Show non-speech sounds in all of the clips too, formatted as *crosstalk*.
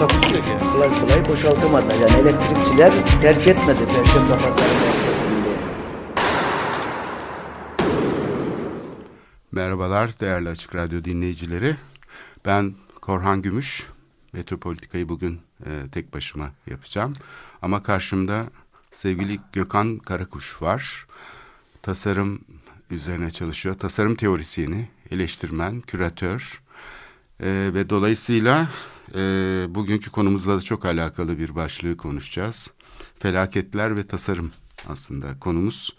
Takusu yok yani. Kolay kolay boşaltamadı. Yani elektrikçiler terk etmedi Perşembe Pazarı merkezinde. Merhabalar değerli Açık Radyo dinleyicileri. Ben Korhan Gümüş. Metropolitikayı bugün e, tek başıma yapacağım. Ama karşımda sevgili Gökhan Karakuş var. Tasarım üzerine çalışıyor. Tasarım teorisyeni, eleştirmen, küratör. E, ve dolayısıyla e, bugünkü konumuzla da çok alakalı bir başlığı konuşacağız. Felaketler ve tasarım aslında konumuz.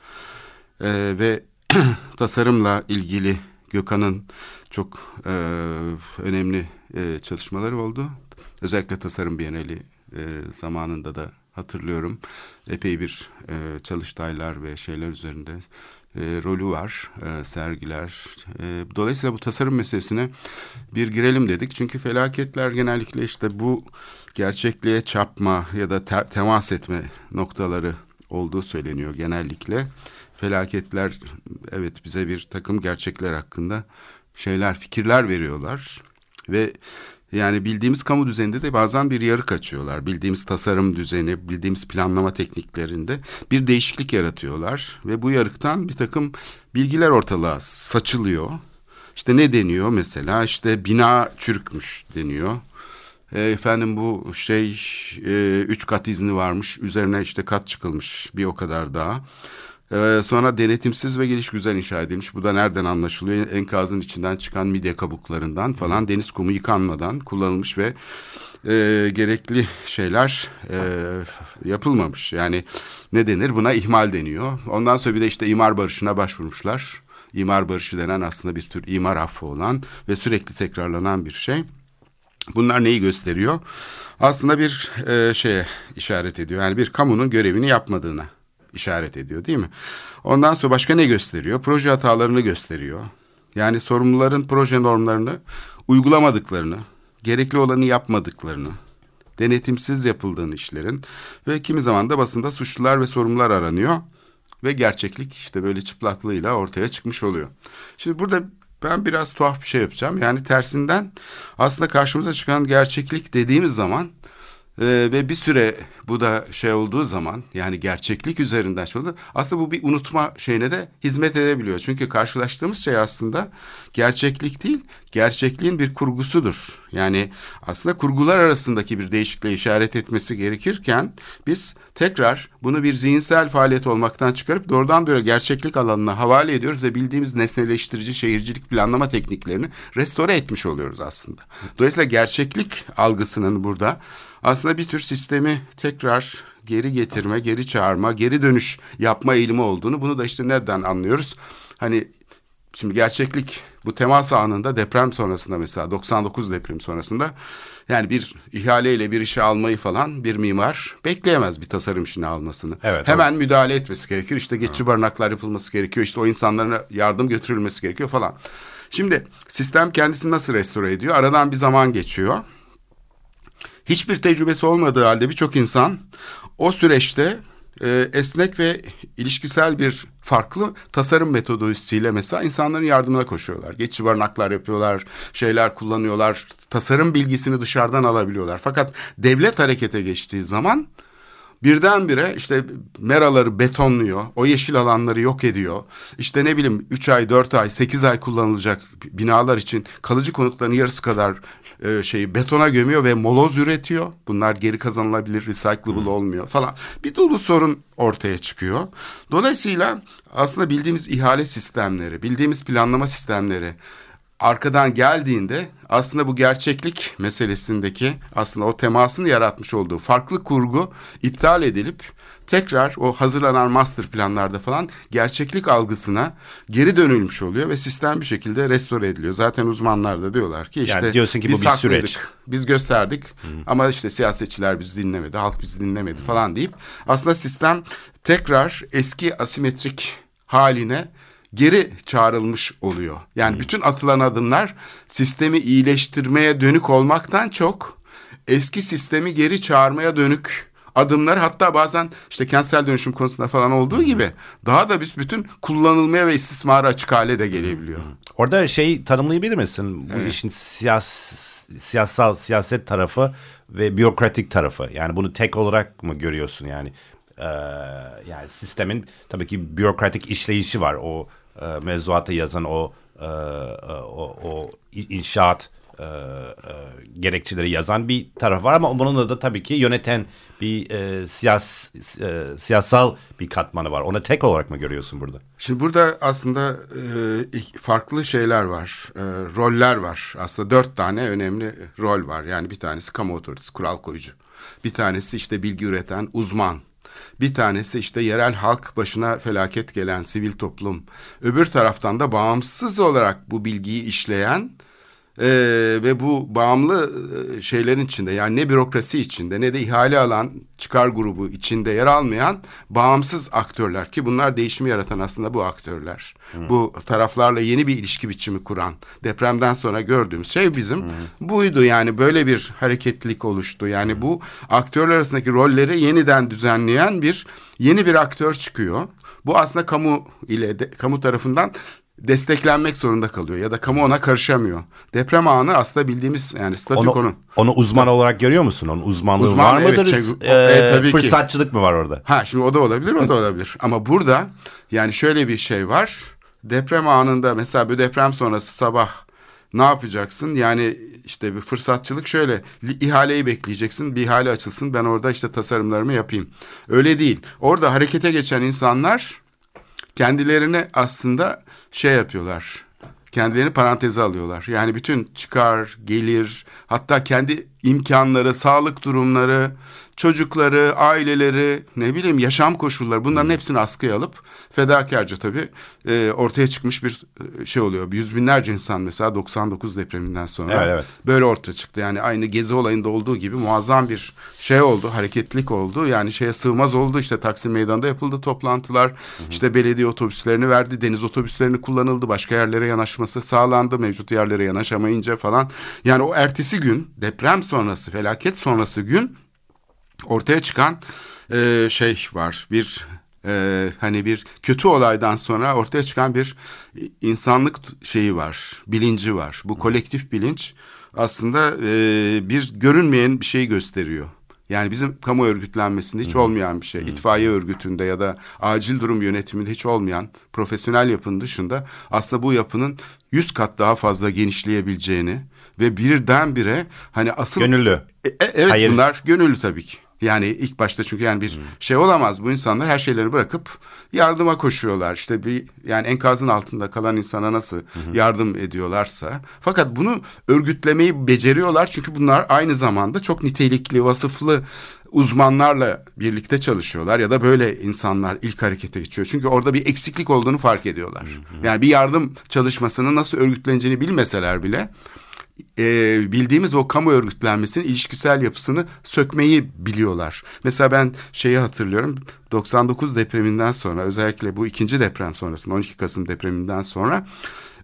E, ve *clears throat* tasarımla ilgili Gökhan'ın çok e, önemli e, çalışmaları oldu. Özellikle tasarım bienali e, zamanında da hatırlıyorum. Epey bir e, çalıştaylar ve şeyler üzerinde e, rolü var, e, sergiler. E, dolayısıyla bu tasarım meselesine bir girelim dedik. Çünkü felaketler genellikle işte bu gerçekliğe çarpma ya da te- temas etme noktaları olduğu söyleniyor genellikle felaketler evet bize bir takım gerçekler hakkında şeyler fikirler veriyorlar ve yani bildiğimiz kamu düzeninde de bazen bir yarık açıyorlar. Bildiğimiz tasarım düzeni, bildiğimiz planlama tekniklerinde bir değişiklik yaratıyorlar. Ve bu yarıktan bir takım bilgiler ortalığa saçılıyor. İşte ne deniyor mesela? İşte bina çürükmüş deniyor. E, efendim bu şey e, üç kat izni varmış. Üzerine işte kat çıkılmış bir o kadar daha. Ee, sonra denetimsiz ve geliş güzel inşa edilmiş. Bu da nereden anlaşılıyor? Enkazın içinden çıkan midye kabuklarından falan deniz kumu yıkanmadan kullanılmış ve e, gerekli şeyler e, yapılmamış. Yani ne denir? Buna ihmal deniyor. Ondan sonra bir de işte imar barışına başvurmuşlar. İmar barışı denen aslında bir tür imar affı olan ve sürekli tekrarlanan bir şey. Bunlar neyi gösteriyor? Aslında bir e, şeye işaret ediyor. Yani bir kamunun görevini yapmadığına işaret ediyor değil mi? Ondan sonra başka ne gösteriyor? Proje hatalarını gösteriyor. Yani sorumluların proje normlarını uygulamadıklarını, gerekli olanı yapmadıklarını, denetimsiz yapıldığını işlerin ve kimi zaman da basında suçlular ve sorumlular aranıyor ve gerçeklik işte böyle çıplaklığıyla ortaya çıkmış oluyor. Şimdi burada ben biraz tuhaf bir şey yapacağım. Yani tersinden aslında karşımıza çıkan gerçeklik dediğimiz zaman ee, ve bir süre bu da şey olduğu zaman yani gerçeklik üzerinden şey oldu. Aslında bu bir unutma şeyine de hizmet edebiliyor. Çünkü karşılaştığımız şey aslında gerçeklik değil, gerçekliğin bir kurgusudur. Yani aslında kurgular arasındaki bir değişikliğe işaret etmesi gerekirken biz tekrar bunu bir zihinsel faaliyet olmaktan çıkarıp doğrudan doğruya gerçeklik alanına havale ediyoruz ve bildiğimiz nesneleştirici şehircilik planlama tekniklerini restore etmiş oluyoruz aslında. Dolayısıyla gerçeklik algısının burada aslında bir tür sistemi tekrar geri getirme, geri çağırma, geri dönüş yapma eğilimi olduğunu bunu da işte nereden anlıyoruz? Hani şimdi gerçeklik bu temas anında deprem sonrasında mesela 99 deprem sonrasında yani bir ihaleyle bir işe almayı falan bir mimar bekleyemez bir tasarım işini almasını. Evet, Hemen müdahale etmesi gerekir. İşte geçici barınaklar yapılması gerekiyor. İşte o insanlara yardım götürülmesi gerekiyor falan. Şimdi sistem kendisini nasıl restore ediyor? Aradan bir zaman geçiyor hiçbir tecrübesi olmadığı halde birçok insan o süreçte e, esnek ve ilişkisel bir farklı tasarım metodolojisiyle mesela insanların yardımına koşuyorlar. Geçici barınaklar yapıyorlar, şeyler kullanıyorlar, tasarım bilgisini dışarıdan alabiliyorlar. Fakat devlet harekete geçtiği zaman birdenbire işte meraları betonluyor, o yeşil alanları yok ediyor. İşte ne bileyim 3 ay, 4 ay, 8 ay kullanılacak binalar için kalıcı konutların yarısı kadar e, şeyi betona gömüyor ve moloz üretiyor. Bunlar geri kazanılabilir, recyclable olmuyor falan. Bir dolu sorun ortaya çıkıyor. Dolayısıyla aslında bildiğimiz ihale sistemleri, bildiğimiz planlama sistemleri arkadan geldiğinde aslında bu gerçeklik meselesindeki aslında o temasını yaratmış olduğu farklı kurgu iptal edilip tekrar o hazırlanan master planlarda falan gerçeklik algısına geri dönülmüş oluyor ve sistem bir şekilde restore ediliyor. Zaten uzmanlar da diyorlar ki işte Yani diyorsun ki bu biz bir süreç. haklıydık, Biz gösterdik ama işte siyasetçiler bizi dinlemedi, halk bizi dinlemedi falan deyip aslında sistem tekrar eski asimetrik haline geri çağrılmış oluyor. Yani bütün atılan adımlar sistemi iyileştirmeye dönük olmaktan çok eski sistemi geri çağırmaya dönük adımlar hatta bazen işte kentsel dönüşüm konusunda falan olduğu gibi daha da biz bütün kullanılmaya ve istismara açık hale de gelebiliyor. Orada şey tanımlayabilir misin? Bu işin siyas, siyasal siyaset tarafı ve bürokratik tarafı. Yani bunu tek olarak mı görüyorsun yani? Ee, yani sistemin tabii ki bürokratik işleyişi var. O e, mevzuata yazan o e, e, o, o inşaat e, e, gerekçeleri yazan bir taraf var ama bunun da tabii ki yöneten bir e, siyas, e, siyasal bir katmanı var. Onu tek olarak mı görüyorsun burada? Şimdi burada aslında e, farklı şeyler var, e, roller var. Aslında dört tane önemli rol var. Yani bir tanesi kamu otoritesi, kural koyucu. Bir tanesi işte bilgi üreten uzman. Bir tanesi işte yerel halk başına felaket gelen sivil toplum. Öbür taraftan da bağımsız olarak bu bilgiyi işleyen ee, ve bu bağımlı e, şeylerin içinde yani ne bürokrasi içinde ne de ihale alan çıkar grubu içinde yer almayan bağımsız aktörler ki bunlar değişimi yaratan aslında bu aktörler. Hı. Bu taraflarla yeni bir ilişki biçimi kuran depremden sonra gördüğümüz şey bizim Hı. buydu yani böyle bir hareketlilik oluştu. Yani Hı. bu aktörler arasındaki rolleri yeniden düzenleyen bir yeni bir aktör çıkıyor. Bu aslında kamu ile de, kamu tarafından desteklenmek zorunda kalıyor ya da kamu ona karışamıyor. Deprem anı aslında bildiğimiz yani statükonun. Onu, onu uzman olarak görüyor musun? Onun uzmanlığı uzman, var mıdır? Evet, şey, e, tabii fırsatçılık ki. mı var orada? Ha şimdi o da olabilir o da olabilir. *laughs* Ama burada yani şöyle bir şey var. Deprem anında mesela bir deprem sonrası sabah ne yapacaksın? Yani işte bir fırsatçılık şöyle ihaleyi bekleyeceksin bir ihale açılsın ben orada işte tasarımlarımı yapayım. Öyle değil. Orada harekete geçen insanlar kendilerine aslında şey yapıyorlar. Kendilerini paranteze alıyorlar. Yani bütün çıkar, gelir, hatta kendi imkanları, sağlık durumları, çocukları, aileleri, ne bileyim yaşam koşulları bunların hmm. hepsini askıya alıp fedakarca tabii e, ortaya çıkmış bir e, şey oluyor. Yüz binlerce insan mesela 99 depreminden sonra evet, evet. böyle ortaya çıktı. Yani aynı Gezi olayında olduğu gibi muazzam bir şey oldu, hareketlik oldu. Yani şeye sığmaz oldu. İşte Taksim Meydanı'nda yapıldı toplantılar. Hı hı. İşte belediye otobüslerini verdi, deniz otobüslerini kullanıldı. Başka yerlere yanaşması sağlandı. Mevcut yerlere yanaşamayınca falan. Yani o ertesi gün deprem sonrası, felaket sonrası gün ortaya çıkan e, şey var. Bir e, hani bir kötü olaydan sonra ortaya çıkan bir insanlık şeyi var, bilinci var. Bu kolektif bilinç aslında e, bir görünmeyen bir şey gösteriyor. Yani bizim kamu örgütlenmesinde hiç olmayan bir şey. İtfaiye örgütünde ya da acil durum yönetiminde hiç olmayan profesyonel yapının dışında aslında bu yapının yüz kat daha fazla genişleyebileceğini ve birdenbire hani asıl... Gönüllü. E, e, evet Hayır. bunlar gönüllü tabii ki. Yani ilk başta çünkü yani bir hmm. şey olamaz. Bu insanlar her şeylerini bırakıp yardıma koşuyorlar. İşte bir yani enkazın altında kalan insana nasıl hmm. yardım ediyorlarsa. Fakat bunu örgütlemeyi beceriyorlar. Çünkü bunlar aynı zamanda çok nitelikli, vasıflı uzmanlarla birlikte çalışıyorlar ya da böyle insanlar ilk harekete geçiyor. Çünkü orada bir eksiklik olduğunu fark ediyorlar. Yani bir yardım çalışmasının nasıl örgütleneceğini bilmeseler bile e, bildiğimiz o kamu örgütlenmesinin ilişkisel yapısını sökmeyi biliyorlar. Mesela ben şeyi hatırlıyorum 99 depreminden sonra özellikle bu ikinci deprem sonrasında 12 Kasım depreminden sonra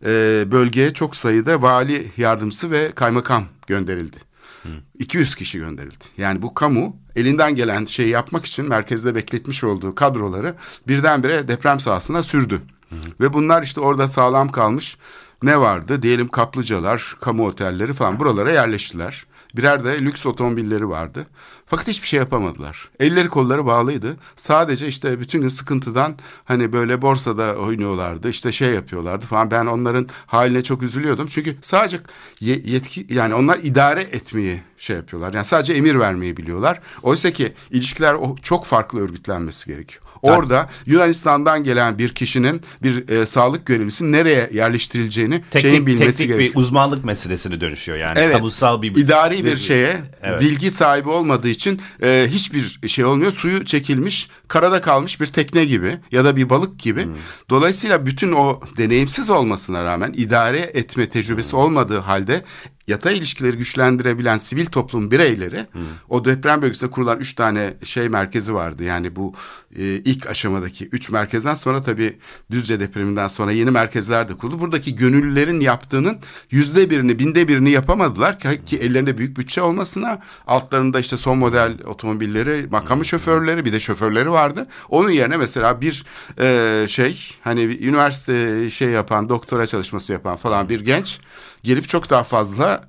e, bölgeye çok sayıda vali yardımcısı ve kaymakam gönderildi. Hı. 200 kişi gönderildi. Yani bu kamu elinden gelen şeyi yapmak için merkezde bekletmiş olduğu kadroları birdenbire deprem sahasına sürdü. Hı. Ve bunlar işte orada sağlam kalmış ne vardı? Diyelim kaplıcalar, kamu otelleri falan buralara yerleştiler. Birer de lüks otomobilleri vardı. Fakat hiçbir şey yapamadılar. Elleri kolları bağlıydı. Sadece işte bütün gün sıkıntıdan hani böyle borsada oynuyorlardı. İşte şey yapıyorlardı falan. Ben onların haline çok üzülüyordum. Çünkü sadece yetki yani onlar idare etmeyi şey yapıyorlar. Yani sadece emir vermeyi biliyorlar. Oysa ki ilişkiler çok farklı örgütlenmesi gerekiyor. Orada Yunanistan'dan gelen bir kişinin bir e, sağlık görevlisi nereye yerleştirileceğini şeyin bilmesi teknik gerekiyor. bir uzmanlık meselesine dönüşüyor yani. Evet. Kamusal bir idari bir şeye Evet. bilgi sahibi olmadığı için e, hiçbir şey olmuyor. Suyu çekilmiş, karada kalmış bir tekne gibi ya da bir balık gibi. Hmm. Dolayısıyla bütün o deneyimsiz olmasına rağmen idare etme tecrübesi Hmm. olmadığı halde yatay ilişkileri güçlendirebilen sivil toplum bireyleri Hmm. o deprem bölgesinde kurulan üç tane şey merkezi vardı. Yani bu e, ilk aşamadaki üç merkezden sonra tabii Düzce depreminden sonra yeni merkezler de kuruldu. Buradaki gönüllülerin yaptığının yüzde birini, binde birini yapamadılar ki, ki ellerinde büyük bütçe olmasına altlarında işte son model otomobilleri, makamı şoförleri bir de şoförleri vardı. Onun yerine mesela bir e, şey hani üniversite şey yapan, doktora çalışması yapan falan bir genç gelip çok daha fazla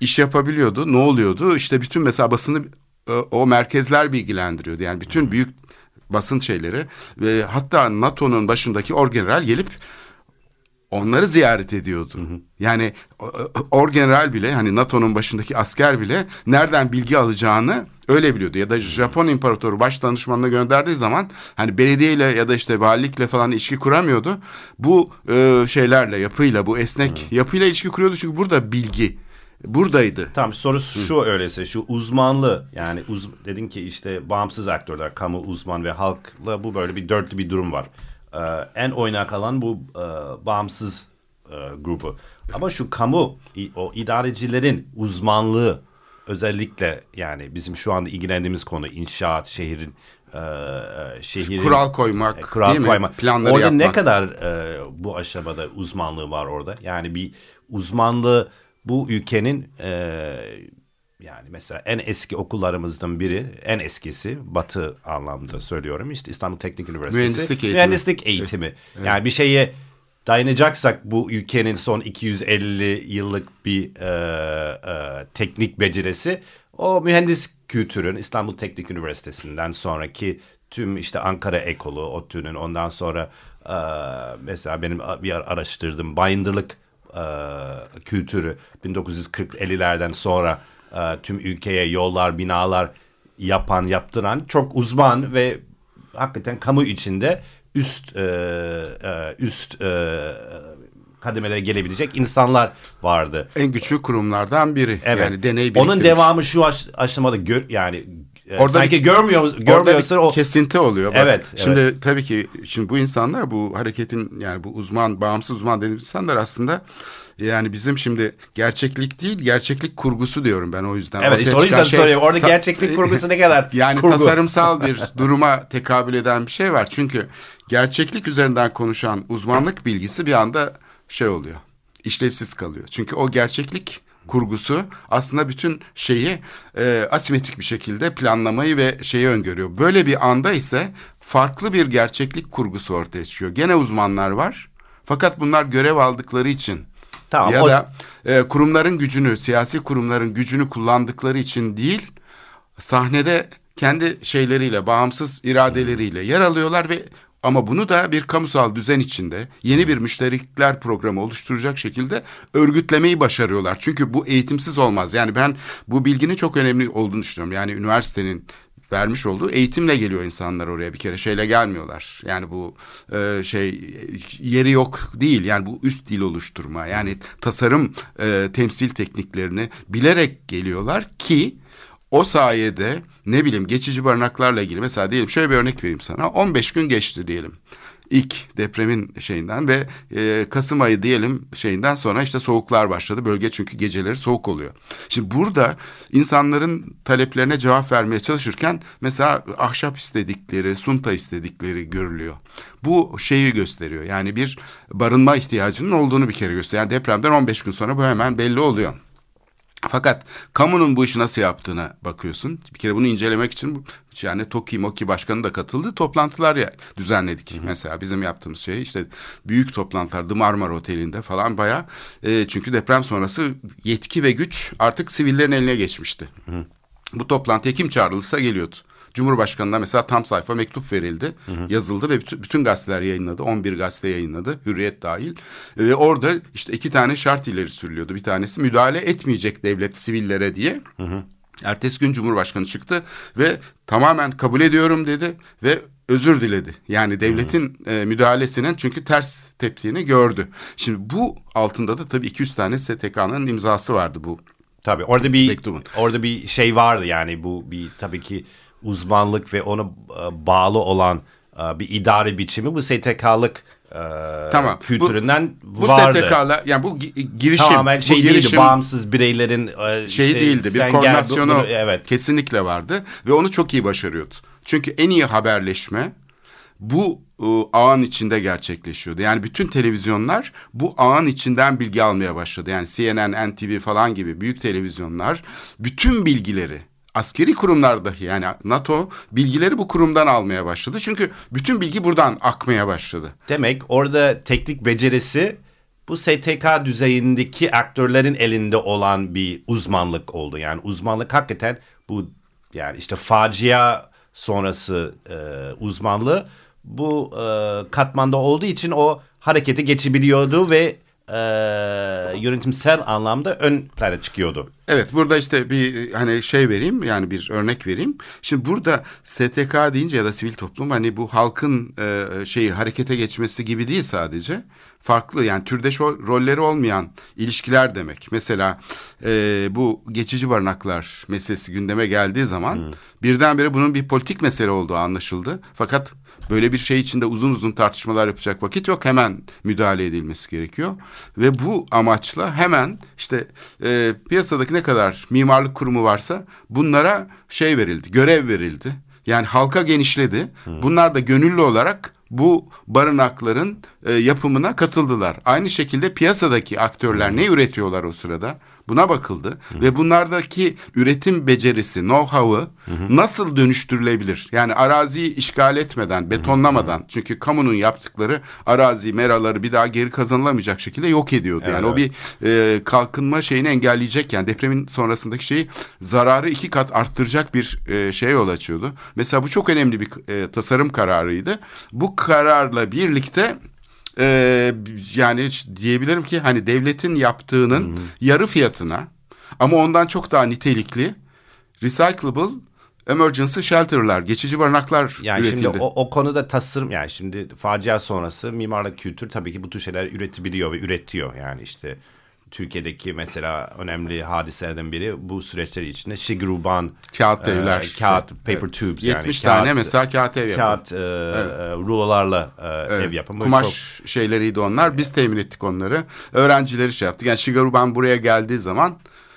iş yapabiliyordu. Ne oluyordu? İşte bütün mesela basını e, o merkezler bilgilendiriyordu. Yani bütün büyük basın şeyleri ve hatta NATO'nun başındaki orgeneral gelip onları ziyaret ediyordu. Yani orgeneral bile hani NATO'nun başındaki asker bile nereden bilgi alacağını öyle biliyordu. Ya da Japon imparatoru baş danışmanına gönderdiği zaman hani belediyeyle ya da işte valilikle falan ilişki kuramıyordu. Bu e, şeylerle yapıyla bu esnek yapıyla ilişki kuruyordu çünkü burada bilgi buradaydı. Tamam soru şu öyleyse şu uzmanlı yani uz, dedin ki işte bağımsız aktörler kamu uzman ve halkla bu böyle bir dörtlü bir durum var. Ee, en oynak alan bu e, bağımsız e, grubu. Ama şu kamu o idarecilerin uzmanlığı özellikle yani bizim şu anda ilgilendiğimiz konu inşaat şehrin e, e, şehrin Kural koymak, e, kural değil mi? koymak. Planları orada ne yapmak. kadar e, bu aşamada uzmanlığı var orada? Yani bir uzmanlığı bu ülkenin e, yani mesela en eski okullarımızdan biri, en eskisi batı anlamda söylüyorum işte İstanbul Teknik Üniversitesi. Mühendislik eğitimi. Mühendislik eğitimi. Yani bir şeye dayanacaksak bu ülkenin son 250 yıllık bir e, e, teknik becerisi o mühendis kültürün İstanbul Teknik Üniversitesi'nden sonraki tüm işte Ankara Ekolu, ODTÜ'nün ondan sonra e, mesela benim bir araştırdığım bayındırlık e, kültürü 1940-50'lerden sonra e, tüm ülkeye yollar, binalar yapan, yaptıran çok uzman ve hakikaten kamu içinde üst e, e, üst e, kademelere gelebilecek insanlar vardı. En güçlü kurumlardan biri. Evet. Yani deney Onun biriktirmiş. devamı şu aş- aşamada gör, yani Orada sanki bir- görmüyor Orada görmüyorsa bir o kesinti oluyor. Bak, Evet, Şimdi tabii ki şimdi bu insanlar bu hareketin yani bu uzman, bağımsız uzman dediğimiz insanlar aslında yani bizim şimdi gerçeklik değil gerçeklik kurgusu diyorum ben o yüzden. Evet işte o yüzden şey- soruyorum. Orada ta- gerçeklik kurgusu ne kadar *laughs* Yani kurgu? tasarımsal bir duruma tekabül eden bir şey var. Çünkü gerçeklik üzerinden konuşan uzmanlık bilgisi bir anda şey oluyor. işlevsiz kalıyor. Çünkü o gerçeklik kurgusu aslında bütün şeyi e, asimetrik bir şekilde planlamayı ve şeyi öngörüyor. Böyle bir anda ise farklı bir gerçeklik kurgusu ortaya çıkıyor. Gene uzmanlar var. Fakat bunlar görev aldıkları için Tamam, ya o- da e, kurumların gücünü, siyasi kurumların gücünü kullandıkları için değil, sahnede kendi şeyleriyle, bağımsız iradeleriyle yer alıyorlar ve ama bunu da bir kamusal düzen içinde yeni bir müşterikler programı oluşturacak şekilde örgütlemeyi başarıyorlar. Çünkü bu eğitimsiz olmaz. Yani ben bu bilginin çok önemli olduğunu düşünüyorum. Yani üniversitenin vermiş olduğu eğitimle geliyor insanlar oraya bir kere şeyle gelmiyorlar. Yani bu e, şey yeri yok değil. Yani bu üst dil oluşturma yani tasarım e, temsil tekniklerini bilerek geliyorlar ki o sayede ne bileyim geçici barınaklarla ilgili mesela diyelim şöyle bir örnek vereyim sana 15 gün geçti diyelim ilk depremin şeyinden ve e, Kasım ayı diyelim şeyinden sonra işte soğuklar başladı. Bölge çünkü geceleri soğuk oluyor. Şimdi burada insanların taleplerine cevap vermeye çalışırken mesela ahşap istedikleri, sunta istedikleri görülüyor. Bu şeyi gösteriyor. Yani bir barınma ihtiyacının olduğunu bir kere gösteriyor. Yani depremden 15 gün sonra bu hemen belli oluyor. Fakat kamunun bu işi nasıl yaptığına bakıyorsun. Bir kere bunu incelemek için yani TOKİ MOKİ başkanı da katıldı. Toplantılar ya, düzenledik. Mesela bizim yaptığımız şey işte büyük toplantılar The Marmara Oteli'nde falan bayağı. E, çünkü deprem sonrası yetki ve güç artık sivillerin eline geçmişti. Bu toplantıya kim çağrılırsa geliyordu. Cumhurbaşkanı'na mesela tam sayfa mektup verildi, yazıldı ve bütün, bütün gazeteler yayınladı. 11 gazete yayınladı, Hürriyet dahil. Ve orada işte iki tane şart ileri sürülüyordu. Bir tanesi müdahale etmeyecek devlet sivillere diye. Ertesi gün Cumhurbaşkanı çıktı ve tamamen kabul ediyorum dedi ve özür diledi. Yani devletin e, müdahalesinin çünkü ters teptiğini gördü. Şimdi bu altında da tabii 200 tane STK'nın imzası vardı bu. Tabii orada bir Mektubun. orada bir şey vardı yani bu bir tabii ki uzmanlık ve ona e, bağlı olan e, bir idare biçimi bu STK'lık e, Tamam. kültüründen bu, bu vardı. STK'la yani bu gi- girişim, Tamamen şey bu değildi, girişim bağımsız bireylerin e, şey işte değildi. Bir sen gel, koordinasyonu bunu- evet. kesinlikle vardı ve onu çok iyi başarıyordu. Çünkü en iyi haberleşme bu e, ağın içinde gerçekleşiyordu. Yani bütün televizyonlar bu ağın içinden bilgi almaya başladı. Yani CNN, NTV falan gibi büyük televizyonlar bütün bilgileri askeri kurumlar dahi yani NATO bilgileri bu kurumdan almaya başladı. Çünkü bütün bilgi buradan akmaya başladı. Demek orada teknik becerisi bu STK düzeyindeki aktörlerin elinde olan bir uzmanlık oldu. Yani uzmanlık hakikaten bu yani işte facia sonrası e, uzmanlığı bu e, katmanda olduğu için o harekete geçebiliyordu ve e, yönetimsel anlamda ön plana çıkıyordu. Evet burada işte bir hani şey vereyim yani bir örnek vereyim. Şimdi burada STK deyince ya da sivil toplum hani bu halkın e, şeyi harekete geçmesi gibi değil sadece. Farklı yani türdeş rolleri olmayan ilişkiler demek. Mesela e, bu geçici barınaklar meselesi gündeme geldiği zaman birdenbire bunun bir politik mesele olduğu anlaşıldı. Fakat böyle bir şey içinde uzun uzun tartışmalar yapacak vakit yok. Hemen müdahale edilmesi gerekiyor. Ve bu amaçla hemen işte e, piyasadaki ne kadar mimarlık kurumu varsa bunlara şey verildi, görev verildi. Yani halka genişledi. Bunlar da gönüllü olarak bu barınakların e, yapımına katıldılar. Aynı şekilde piyasadaki aktörler ne üretiyorlar o sırada? Buna bakıldı ve bunlardaki üretim becerisi, know-how'ı nasıl dönüştürülebilir? Yani araziyi işgal etmeden, betonlamadan çünkü kamunun yaptıkları arazi, meraları bir daha geri kazanılamayacak şekilde yok ediyordu. yani o bir e, kalkınma şeyini engelleyecek yani depremin sonrasındaki şeyi zararı iki kat arttıracak bir e, şeye yol açıyordu. Mesela bu çok önemli bir e, tasarım kararıydı. Bu kararla birlikte e, yani diyebilirim ki hani devletin yaptığının yarı fiyatına ama ondan çok daha nitelikli recyclable emergency shelter'lar, geçici barınaklar Yani üretildi. şimdi o, o konuda tasarım yani şimdi facia sonrası mimarlık kültür tabii ki bu tür şeyler üretebiliyor ve üretiyor. Yani işte Türkiye'deki mesela önemli hadiselerden biri bu süreçler içinde Şigruban Kağıt e, evler. kağıt Şey, paper evet. tubes 70 yani tane kağıt, mesela kağıt ev yapıldı. kağıt e, e, rulolarla e, ev yapımı. Çok- Kumaş şeyleriydi onlar. Biz temin ettik onları. Öğrencileri şey yaptık. Yani Shigaruban buraya geldiği zaman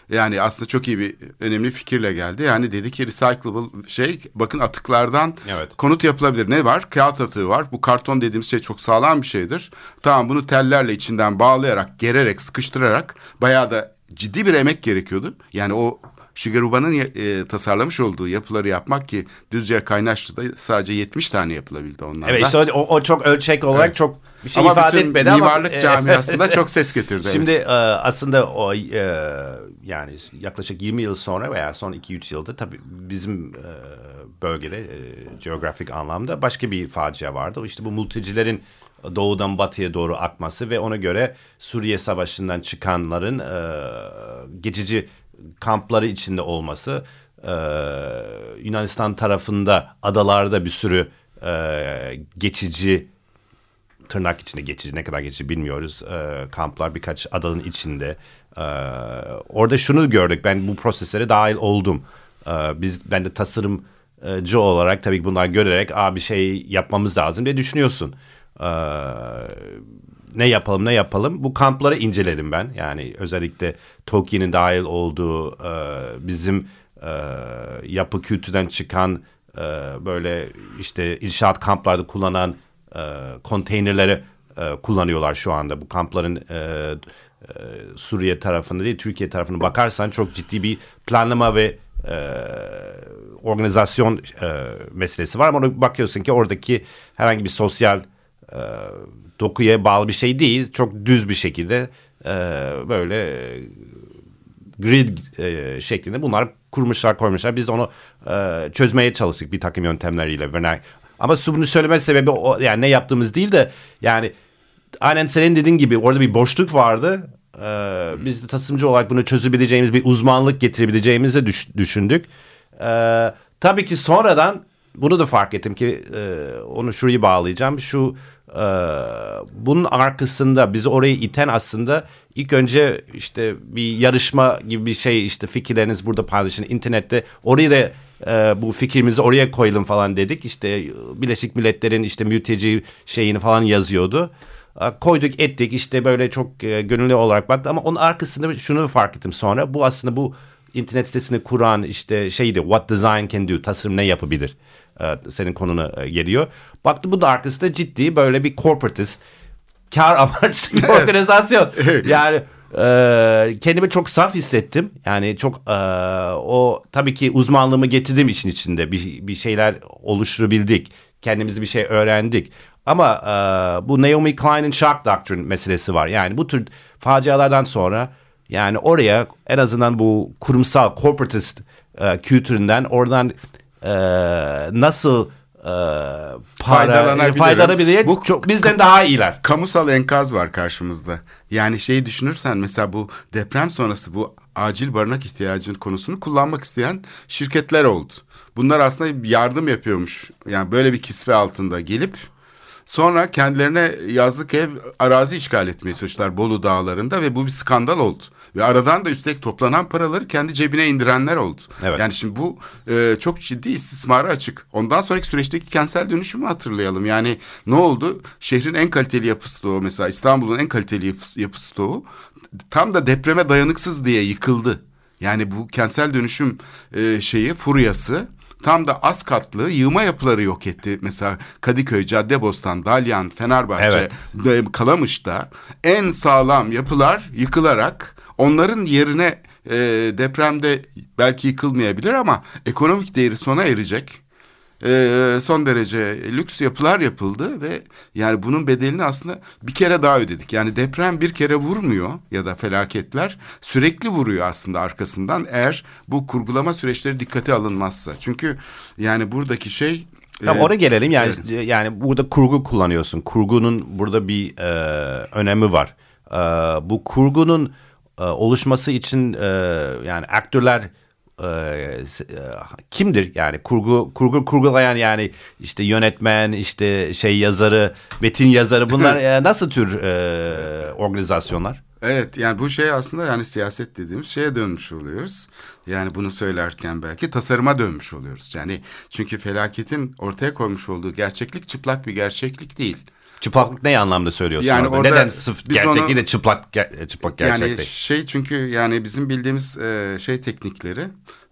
yani aslında çok iyi bir önemli fikirle geldi. Yani dedi ki recyclable şey bakın atıklardan Evet. konut yapılabilir. Ne var? Kağıt atığı var. Bu karton dediğimiz şey çok sağlam bir şeydir. Tamam bunu tellerle içinden bağlayarak, gererek, sıkıştırarak bayağı da ciddi bir emek gerekiyordu. Yani o Shigaruba'nın e, tasarlamış olduğu yapıları yapmak ki Düzce Kaynaşlı'da sadece 70 tane yapılabildi onlardan. Evet işte o, o çok ölçek olarak Evet. çok bir şey ama ifade bütün etmedi ama. mimarlık e, camiasında çok ses *laughs* getirdi. evet. Şimdi e, aslında o e, yani yaklaşık 20 yıl sonra veya son 2-3 yılda tabii bizim bölgede coğrafik anlamda başka bir facia vardı. İşte bu mültecilerin doğudan batıya doğru akması ve ona göre Suriye Savaşı'ndan çıkanların e, geçici kampları içinde olması e, Yunanistan tarafında adalarda bir sürü e, geçici tırnak içinde geçici ne kadar geçici bilmiyoruz. E, kamplar birkaç adanın içinde. E, orada şunu gördük. Ben bu proseslere dahil oldum. E, biz ben de tasarımcı olarak tabii bunlar görerek Aa, bir şey yapmamız lazım diye düşünüyorsun. E, ne yapalım ne yapalım. Bu kampları inceledim ben. Yani özellikle Tolkien'in dahil olduğu e, bizim e, yapı kültürden çıkan e, böyle işte inşaat kamplarda kullanan e, konteynerleri e, kullanıyorlar şu anda. Bu kampların e, e, Suriye tarafında değil Türkiye tarafına bakarsan çok ciddi bir planlama ve e, organizasyon e, meselesi var. Ama bakıyorsun ki oradaki herhangi bir sosyal e, dokuya bağlı bir şey değil. Çok düz bir şekilde e, böyle grid e, şeklinde bunlar kurmuşlar koymuşlar. Biz onu e, çözmeye çalıştık bir takım yöntemleriyle. Ama bunu söyleme sebebi o, yani ne yaptığımız değil de yani aynen senin dediğin gibi orada bir boşluk vardı. Ee, biz de tasarımcı olarak bunu çözebileceğimiz bir uzmanlık getirebileceğimizi düş- düşündük. Ee, tabii ki sonradan bunu da fark ettim ki e, onu şurayı bağlayacağım. Şu bunun arkasında bizi oraya iten aslında ilk önce işte bir yarışma gibi bir şey işte fikirleriniz burada paylaşın internette. Orayı da e, bu fikrimizi oraya koyalım falan dedik. İşte Birleşik Milletler'in işte mülteci şeyini falan yazıyordu. E, Koyduk ettik. İşte böyle çok e, gönüllü olarak baktı. Ama onun arkasında şunu fark ettim sonra. Bu aslında bu internet sitesini kuran işte şeydi what design can do tasarım ne yapabilir senin konuna e, geliyor. Baktım bunun arkasında ciddi böyle bir corporatist kar *laughs* amaçlı bir organizasyon. yani e, kendimi çok saf hissettim. Yani çok e, o tabii ki uzmanlığımı getirdim işin içinde. Bir, bir şeyler oluşturabildik. Kendimizi bir şey öğrendik. Ama e, bu Naomi Klein'in shock doctrine meselesi var. Yani bu tür facialardan sonra yani oraya en azından bu kurumsal corporatist e, kültüründen oradan e, nasıl e, para faydalanabilir. Bu- çok bizden daha iyiler. Kamusal enkaz var karşımızda. Yani şeyi düşünürsen mesela bu deprem sonrası bu acil barınak ihtiyacının konusunu kullanmak isteyen şirketler oldu. Bunlar aslında yardım yapıyormuş. Yani böyle bir kisve altında gelip sonra kendilerine yazlık ev arazi işgal etmeye çalıştılar Bolu dağlarında ve bu bir skandal oldu. Ve aradan da üstelik toplanan paraları kendi cebine indirenler oldu. Evet. Yani şimdi bu e, çok ciddi istismara açık. Ondan sonraki süreçteki kentsel dönüşümü hatırlayalım. Yani ne oldu? Şehrin en kaliteli yapı stoğu mesela İstanbul'un en kaliteli yapı, yapı stoğu tam da depreme dayanıksız diye yıkıldı. Yani bu kentsel dönüşüm e, şeyi furyası tam da az katlı yığma yapıları yok etti. Mesela Kadıköy, Caddebostan, Dalyan, Fenerbahçe, Evet. ve Kalamış'ta en sağlam yapılar yıkılarak onların yerine e, depremde belki yıkılmayabilir ama ekonomik değeri sona erecek. E, son derece lüks yapılar yapıldı ve yani bunun bedelini aslında bir kere daha ödedik. Yani deprem bir kere vurmuyor ya da felaketler sürekli vuruyor aslında arkasından eğer bu kurgulama süreçleri dikkate alınmazsa. Çünkü yani buradaki şey Tamam e, oraya gelelim yani yani burada kurgu kullanıyorsun. Kurgunun burada bir e, önemi var. E, bu kurgunun e, oluşması için e, yani aktörler e, kimdir yani kurgu kurgu kurgulayan yani işte yönetmen işte şey yazarı metin yazarı bunlar *laughs* e, nasıl tür e, organizasyonlar? Evet yani bu şey aslında yani siyaset dediğimiz şeye dönmüş oluyoruz. Yani bunu söylerken belki tasarıma dönmüş oluyoruz. Yani çünkü felaketin ortaya koymuş olduğu gerçeklik çıplak bir gerçeklik değil. Çıplaklık ne anlamda söylüyorsun? Yani orada? orada Neden biz gerçek onu- değil de çıplak ger- çıplak gerçek yani değil? şey çünkü yani bizim bildiğimiz e, şey teknikleri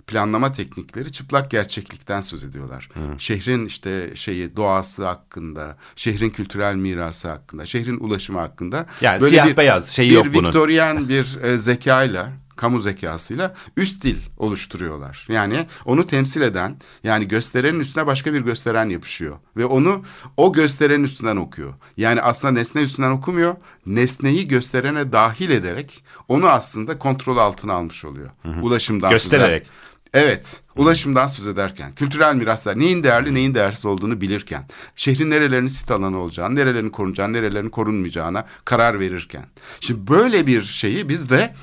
planlama teknikleri çıplak gerçeklikten söz ediyorlar. Şehrin işte şeyi doğası hakkında, şehrin kültürel mirası hakkında, şehrin ulaşımı hakkında. Yani siyah beyaz şeyi bir yok bunun. Viktoryen bir e, zekayla kamu zekasıyla üst dil oluşturuyorlar. Yani onu temsil eden yani gösterenin üstüne başka bir gösteren yapışıyor. Ve onu o gösterenin üstünden okuyor. Yani aslında nesne üstünden okumuyor. Nesneyi gösterene dahil ederek onu aslında kontrol altına almış oluyor. Ulaşımdan söz eder- Göstererek. Evet, ulaşımdan söz ederken, kültürel miraslar neyin değerli neyin değersiz olduğunu bilirken, şehrin nerelerinin sit alanı olacağını, nerelerinin korunacağını, nerelerinin korunmayacağına karar verirken. Şimdi böyle bir şeyi biz de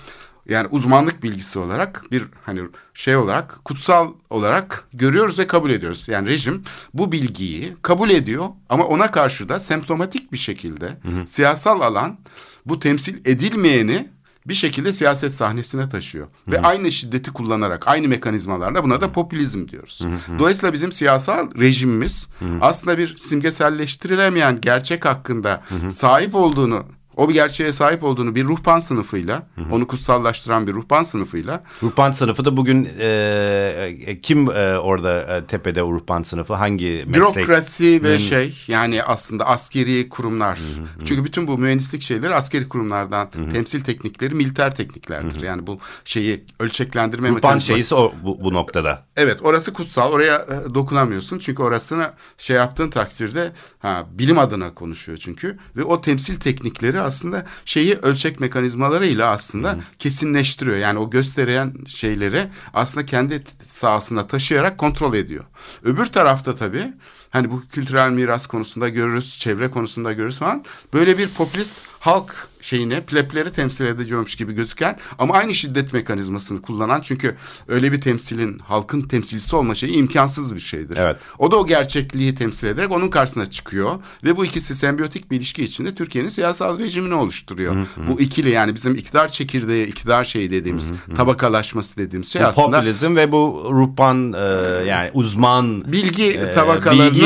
yani uzmanlık bilgisi olarak bir hani şey olarak kutsal olarak görüyoruz ve kabul ediyoruz. Yani rejim bu bilgiyi kabul ediyor ama ona karşı da semptomatik bir şekilde siyasal alan bu temsil edilmeyeni bir şekilde siyaset sahnesine taşıyor. Ve aynı şiddeti kullanarak, aynı mekanizmalarla buna da popülizm diyoruz. Dolayısıyla bizim siyasal rejimimiz aslında bir simgeselleştirilemeyen gerçek hakkında sahip olduğunu, o bir gerçeğe sahip olduğunu bir ruhban sınıfıyla, onu kutsallaştıran bir ruhban sınıfıyla Ruhban sınıfı da bugün e, e, kim e, orada e, tepede ruhban sınıfı hangi meslek? Bürokrasi ve şey yani aslında askeri kurumlar. Çünkü bütün bu mühendislik şeyleri askeri kurumlardan temsil teknikleri militer tekniklerdir. Yani bu şeyi ölçeklendirme Ruhban mekanizması. şeyisi o bu, bu noktada. Evet orası kutsal oraya e, dokunamıyorsun çünkü orasını şey yaptığın takdirde ha, bilim adına konuşuyor çünkü ve o temsil teknikleri aslında şeyi ölçek mekanizmalarıyla aslında kesinleştiriyor yani o gösteren şeyleri aslında kendi sahasına taşıyarak kontrol ediyor. Öbür tarafta tabii Hani bu kültürel miras konusunda görürüz, çevre konusunda görürüz falan. Böyle bir popülist halk şeyine plepleri temsil ediyormuş gibi gözüken ama aynı şiddet mekanizmasını kullanan çünkü öyle bir temsilin halkın temsilcisi olma şeyi imkansız bir şeydir. Evet. O da o gerçekliği temsil ederek onun karşısına çıkıyor ve bu ikisi sembiyotik bir ilişki içinde Türkiye'nin siyasal rejimini oluşturuyor. Bu ikili yani bizim iktidar çekirdeği, iktidar şeyi dediğimiz tabakalaşması dediğimiz şey Bu aslında popülizm ve bu ruhban e, yani uzman bilgi e, tabakalarının bilgi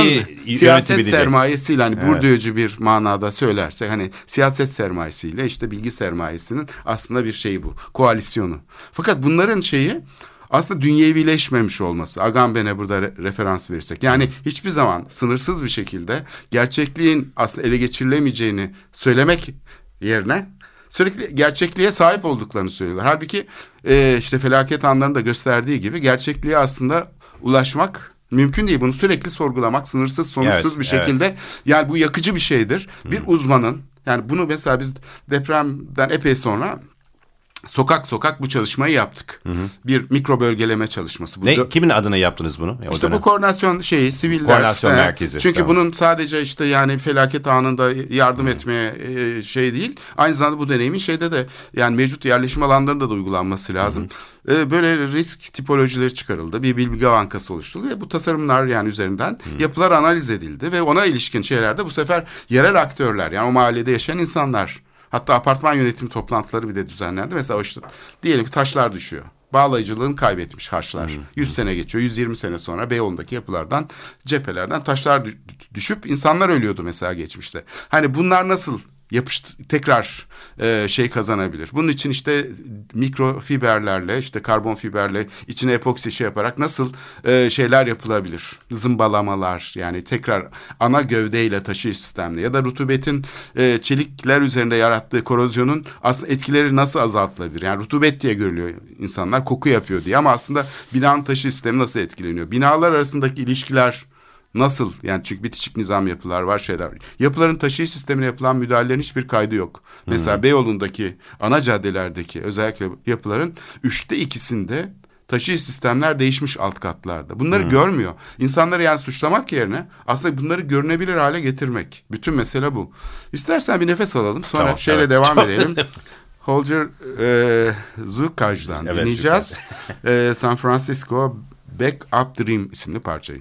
siyaset yönetici. sermayesiyle hani Evet. Bourdieu'cu bir manada söylersek hani siyaset sermayesiyle işte bilgi sermayesinin aslında bir şeyi bu koalisyonu. Fakat bunların şeyi aslında dünyevileşmemiş olması. Agamben'e burada re- referans verirsek. Yani hiçbir zaman sınırsız bir şekilde gerçekliğin aslında ele geçirilemeyeceğini söylemek yerine sürekli gerçekliğe sahip olduklarını söylüyorlar. Halbuki e, işte felaket anlarında gösterdiği gibi gerçekliğe aslında ulaşmak mümkün değil. Bunu sürekli sorgulamak sınırsız sonuçsuz Evet, bir şekilde yani bu yakıcı bir şeydir. Bir uzmanın yani bunu mesela biz depremden epey sonra sokak sokak bu çalışmayı yaptık. Bir mikro bölgeleme çalışması. Bu Ne, kimin adına yaptınız bunu? O işte dönem. bu koordinasyon şeyi siviller. Koordinasyon merkezi, Çünkü tamam. bunun sadece işte yani felaket anında yardım etmeye e, şey değil. Aynı zamanda bu deneyimin şeyde de yani mevcut yerleşim alanlarında da uygulanması lazım. E, böyle risk tipolojileri çıkarıldı. Bir bilgi bankası oluşturuldu ve bu tasarımlar yani üzerinden yapılar analiz edildi ve ona ilişkin şeylerde bu sefer yerel aktörler yani o mahallede yaşayan insanlar Hatta apartman yönetim toplantıları bir de düzenlendi. Mesela işte diyelim ki taşlar düşüyor. Bağlayıcılığını kaybetmiş harçlar. 100 sene geçiyor. 120 sene sonra Beyoğlu'ndaki yapılardan, cephelerden taşlar dü- düşüp insanlar ölüyordu mesela geçmişte. Hani bunlar nasıl yapıştı tekrar e, şey kazanabilir. Bunun için işte mikrofiberlerle işte karbon fiberle içine epoksi şey yaparak nasıl e, şeyler yapılabilir? Zımbalamalar yani tekrar ana gövdeyle taşıyıcı sistemle ya da rutubetin e, çelikler üzerinde yarattığı korozyonun aslında etkileri nasıl azaltılabilir? Yani rutubet diye görülüyor insanlar koku yapıyor diye ama aslında binanın taşıyıcı sistemi nasıl etkileniyor? Binalar arasındaki ilişkiler Nasıl? Yani çünkü bitişik nizam yapılar var şeyler. var. Yapıların taşıyıcı sistemine yapılan müdahalelerin hiçbir kaydı yok. Mesela Beyoğlu'ndaki ana caddelerdeki özellikle yapıların üçte ikisinde taşıyıcı sistemler değişmiş alt katlarda. Bunları görmüyor. İnsanları yani suçlamak yerine aslında bunları görünebilir hale getirmek. Bütün mesele bu. İstersen bir nefes alalım sonra Tamam, şeyle evet. devam edelim. *laughs* Holger e, Zukaj'dan Evet, dinleyeceğiz. E, San Francisco Back Up Dream isimli parçayı.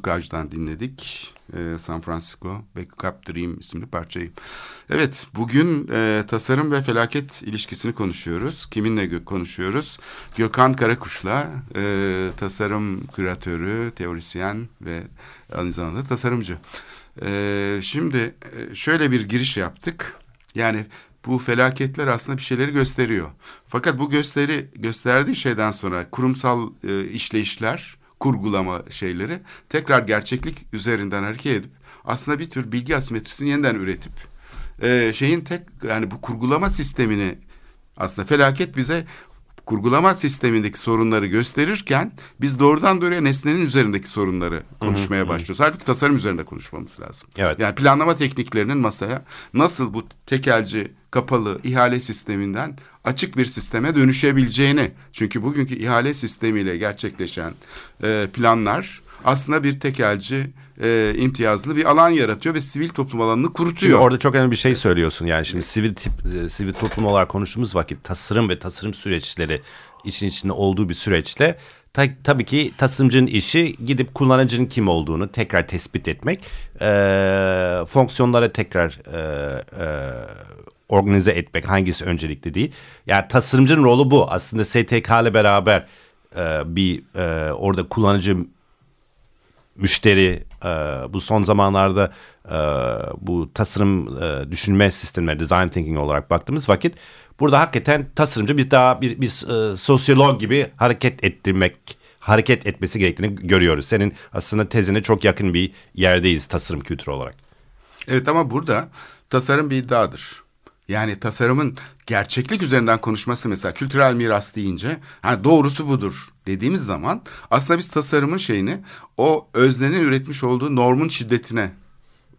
Roger Zukaj'dan dinledik. Ee, San Francisco Backup Dream isimli parçayı. Evet bugün e, tasarım ve felaket ilişkisini konuşuyoruz. Kiminle gö konuşuyoruz? Gökhan Karakuş'la e, tasarım küratörü, teorisyen ve aynı zamanda tasarımcı. E, şimdi e, şöyle bir giriş yaptık. Yani bu felaketler aslında bir şeyleri gösteriyor. Fakat bu gösteri gösterdiği şeyden sonra kurumsal e, işleyişler kurgulama şeyleri tekrar gerçeklik üzerinden hareket edip aslında bir tür bilgi asimetrisini yeniden üretip e, şeyin tek yani bu kurgulama sistemini aslında felaket bize kurgulama sistemindeki sorunları gösterirken biz doğrudan doğruya nesnenin üzerindeki sorunları konuşmaya başlıyoruz. Halbuki tasarım üzerinde konuşmamız lazım. Evet. Yani planlama tekniklerinin masaya nasıl bu tekelci kapalı ihale sisteminden açık bir sisteme dönüşebileceğini. Çünkü bugünkü ihale sistemiyle gerçekleşen e, planlar aslında bir tekelci e, imtiyazlı bir alan yaratıyor ve sivil toplum alanını kurutuyor. Şimdi orada çok önemli bir şey söylüyorsun. Yani şimdi sivil tip, e, sivil toplum olarak konuştuğumuz vakit tasarım ve tasarım süreçleri için içinde olduğu bir süreçte ta, tabii ki tasarımcının işi gidip kullanıcının kim olduğunu tekrar tespit etmek, e, fonksiyonları tekrar e, e, organize etmek hangisi öncelikli değil. Yani tasarımcının rolü bu. Aslında STK ile beraber e, bir e, orada kullanıcı müşteri e, bu son zamanlarda e, bu tasarım e, düşünme sistemleri design thinking olarak baktığımız vakit burada hakikaten tasarımcı bir daha bir, bir e, sosyolog gibi hareket ettirmek hareket etmesi gerektiğini görüyoruz. Senin aslında tezine çok yakın bir yerdeyiz tasarım kültürü olarak. Evet ama burada tasarım bir iddiadır. Yani tasarımın gerçeklik üzerinden konuşması mesela kültürel miras deyince hani doğrusu budur. dediğimiz zaman aslında biz tasarımın şeyini o öznenin üretmiş olduğu normun şiddetine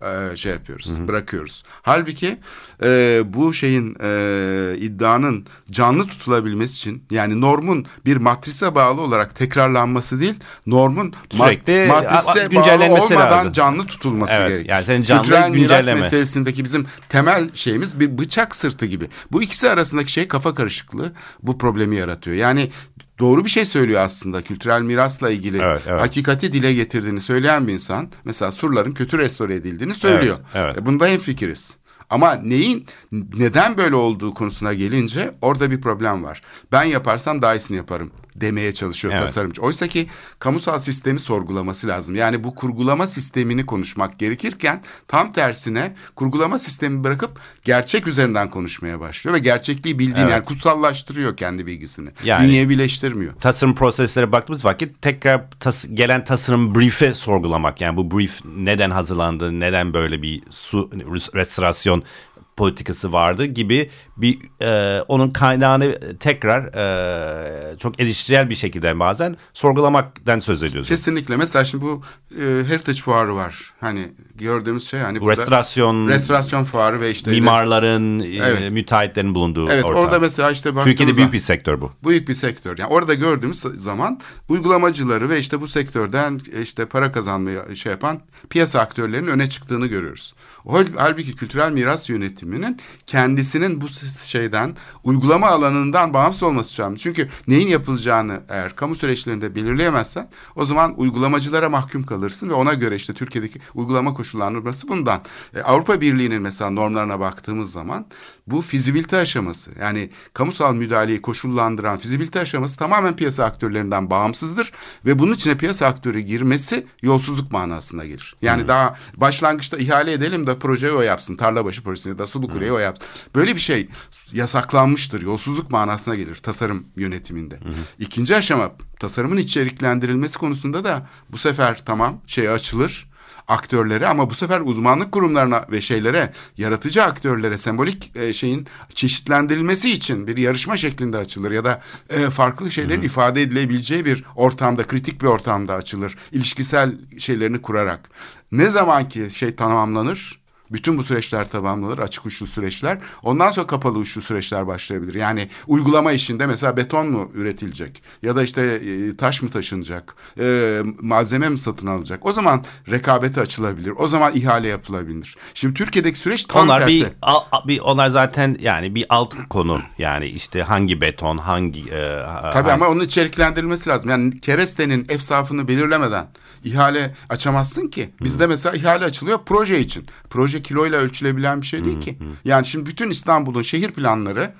e, şey yapıyoruz, hı hı. bırakıyoruz. Halbuki e, bu şeyin e, iddianın canlı tutulabilmesi için yani normun bir matrise bağlı olarak tekrarlanması değil, normun sürekli ma matrise bağlı olmadan lazım. canlı tutulması evet, gerekir. Yani senin canlı Kültürel güncelleme. miras meselesindeki bizim temel şeyimiz bir bıçak sırtı gibi. Bu ikisi arasındaki şey kafa karışıklığı bu problemi yaratıyor. Yani doğru bir şey söylüyor aslında kültürel mirasla ilgili evet, evet. hakikati dile getirdiğini söyleyen bir insan mesela surların kötü restore edildiğini söylüyor. Evet, evet. E, bunda hemfikiriz. Ama neyin neden böyle olduğu konusuna gelince orada bir problem var. Ben yaparsam daha iyisini yaparım demeye çalışıyor evet. tasarımcı. Oysa ki kamusal sistemi sorgulaması lazım. Yani bu kurgulama sistemini konuşmak gerekirken tam tersine kurgulama sistemi bırakıp gerçek üzerinden konuşmaya başlıyor ve gerçekliği bildiğini evet. yani kutsallaştırıyor kendi bilgisini. Yani, Dünyevileştirmiyor. Tasarım proseslere baktığımız vakit tekrar tas gelen tasarım brief'i sorgulamak. Yani bu brief neden hazırlandı, neden böyle bir su restorasyon politikası vardı gibi bir e, onun kaynağını tekrar e, çok eleştirel bir şekilde bazen sorgulamaktan söz ediyoruz. Kesinlikle. Mesela şimdi bu e, Heritage Fuarı var. Hani gördüğümüz şey hani burada restorasyon restorasyon fuarı ve işte mimarların, e, evet. müteahhitlerin bulunduğu Evet, ortam. orada mesela işte Türkiye'de büyük bir sektör bu. Büyük bir sektör. Yani orada gördüğümüz zaman uygulamacıları ve işte bu sektörden işte para kazanmaya şey yapan piyasa aktörlerinin öne çıktığını görüyoruz. Halbuki kültürel miras yönetiminin kendisinin bu şeyden uygulama alanından bağımsız olması lazım. Çünkü neyin yapılacağını eğer kamu süreçlerinde belirleyemezsen o zaman uygulamacılara mahkum kalırsın ve ona göre işte Türkiye'deki uygulama koşullandırması bundan. E, Avrupa Birliği'nin mesela normlarına baktığımız zaman bu fizibilite aşaması yani kamusal müdahaleyi koşullandıran fizibilite aşaması tamamen piyasa aktörlerinden bağımsızdır ve bunun içine piyasa aktörü girmesi yolsuzluk manasına gelir. Yani hmm. daha başlangıçta ihale edelim de projeyi o yapsın. Tarlabaşı projesini da Sulu Kule'yi hmm. o yapsın. Böyle bir şey yasaklanmıştır. Yolsuzluk manasına gelir tasarım yönetiminde. Hmm. İkinci aşama tasarımın içeriklendirilmesi konusunda da bu sefer tamam şey açılır aktörlere ama bu sefer uzmanlık kurumlarına ve şeylere yaratıcı aktörlere sembolik e, şeyin çeşitlendirilmesi için bir yarışma şeklinde açılır ya da e, farklı şeylerin Hı-hı. ifade edilebileceği bir ortamda kritik bir ortamda açılır ilişkisel şeylerini kurarak ne zaman ki şey tamamlanır Bütün bu süreçler tamamlanır, açık uçlu süreçler. Ondan sonra kapalı uçlu süreçler başlayabilir. Yani uygulama işinde mesela beton mu üretilecek? Ya da işte e, taş mı taşınacak? E, malzeme mi satın alacak? O zaman rekabete açılabilir. O zaman ihale yapılabilir. Şimdi Türkiye'deki süreç tam onlar tersi. bir, al- bir onlar zaten yani bir alt konu yani işte hangi beton hangi e, Tabii hangi- ama onun içeriklendirilmesi lazım. Yani kerestenin efsafını belirlemeden ihale açamazsın ki. Bizde mesela ihale açılıyor proje için. Proje kiloyla ölçülebilen bir şey değil ki. Yani şimdi bütün İstanbul'un şehir planları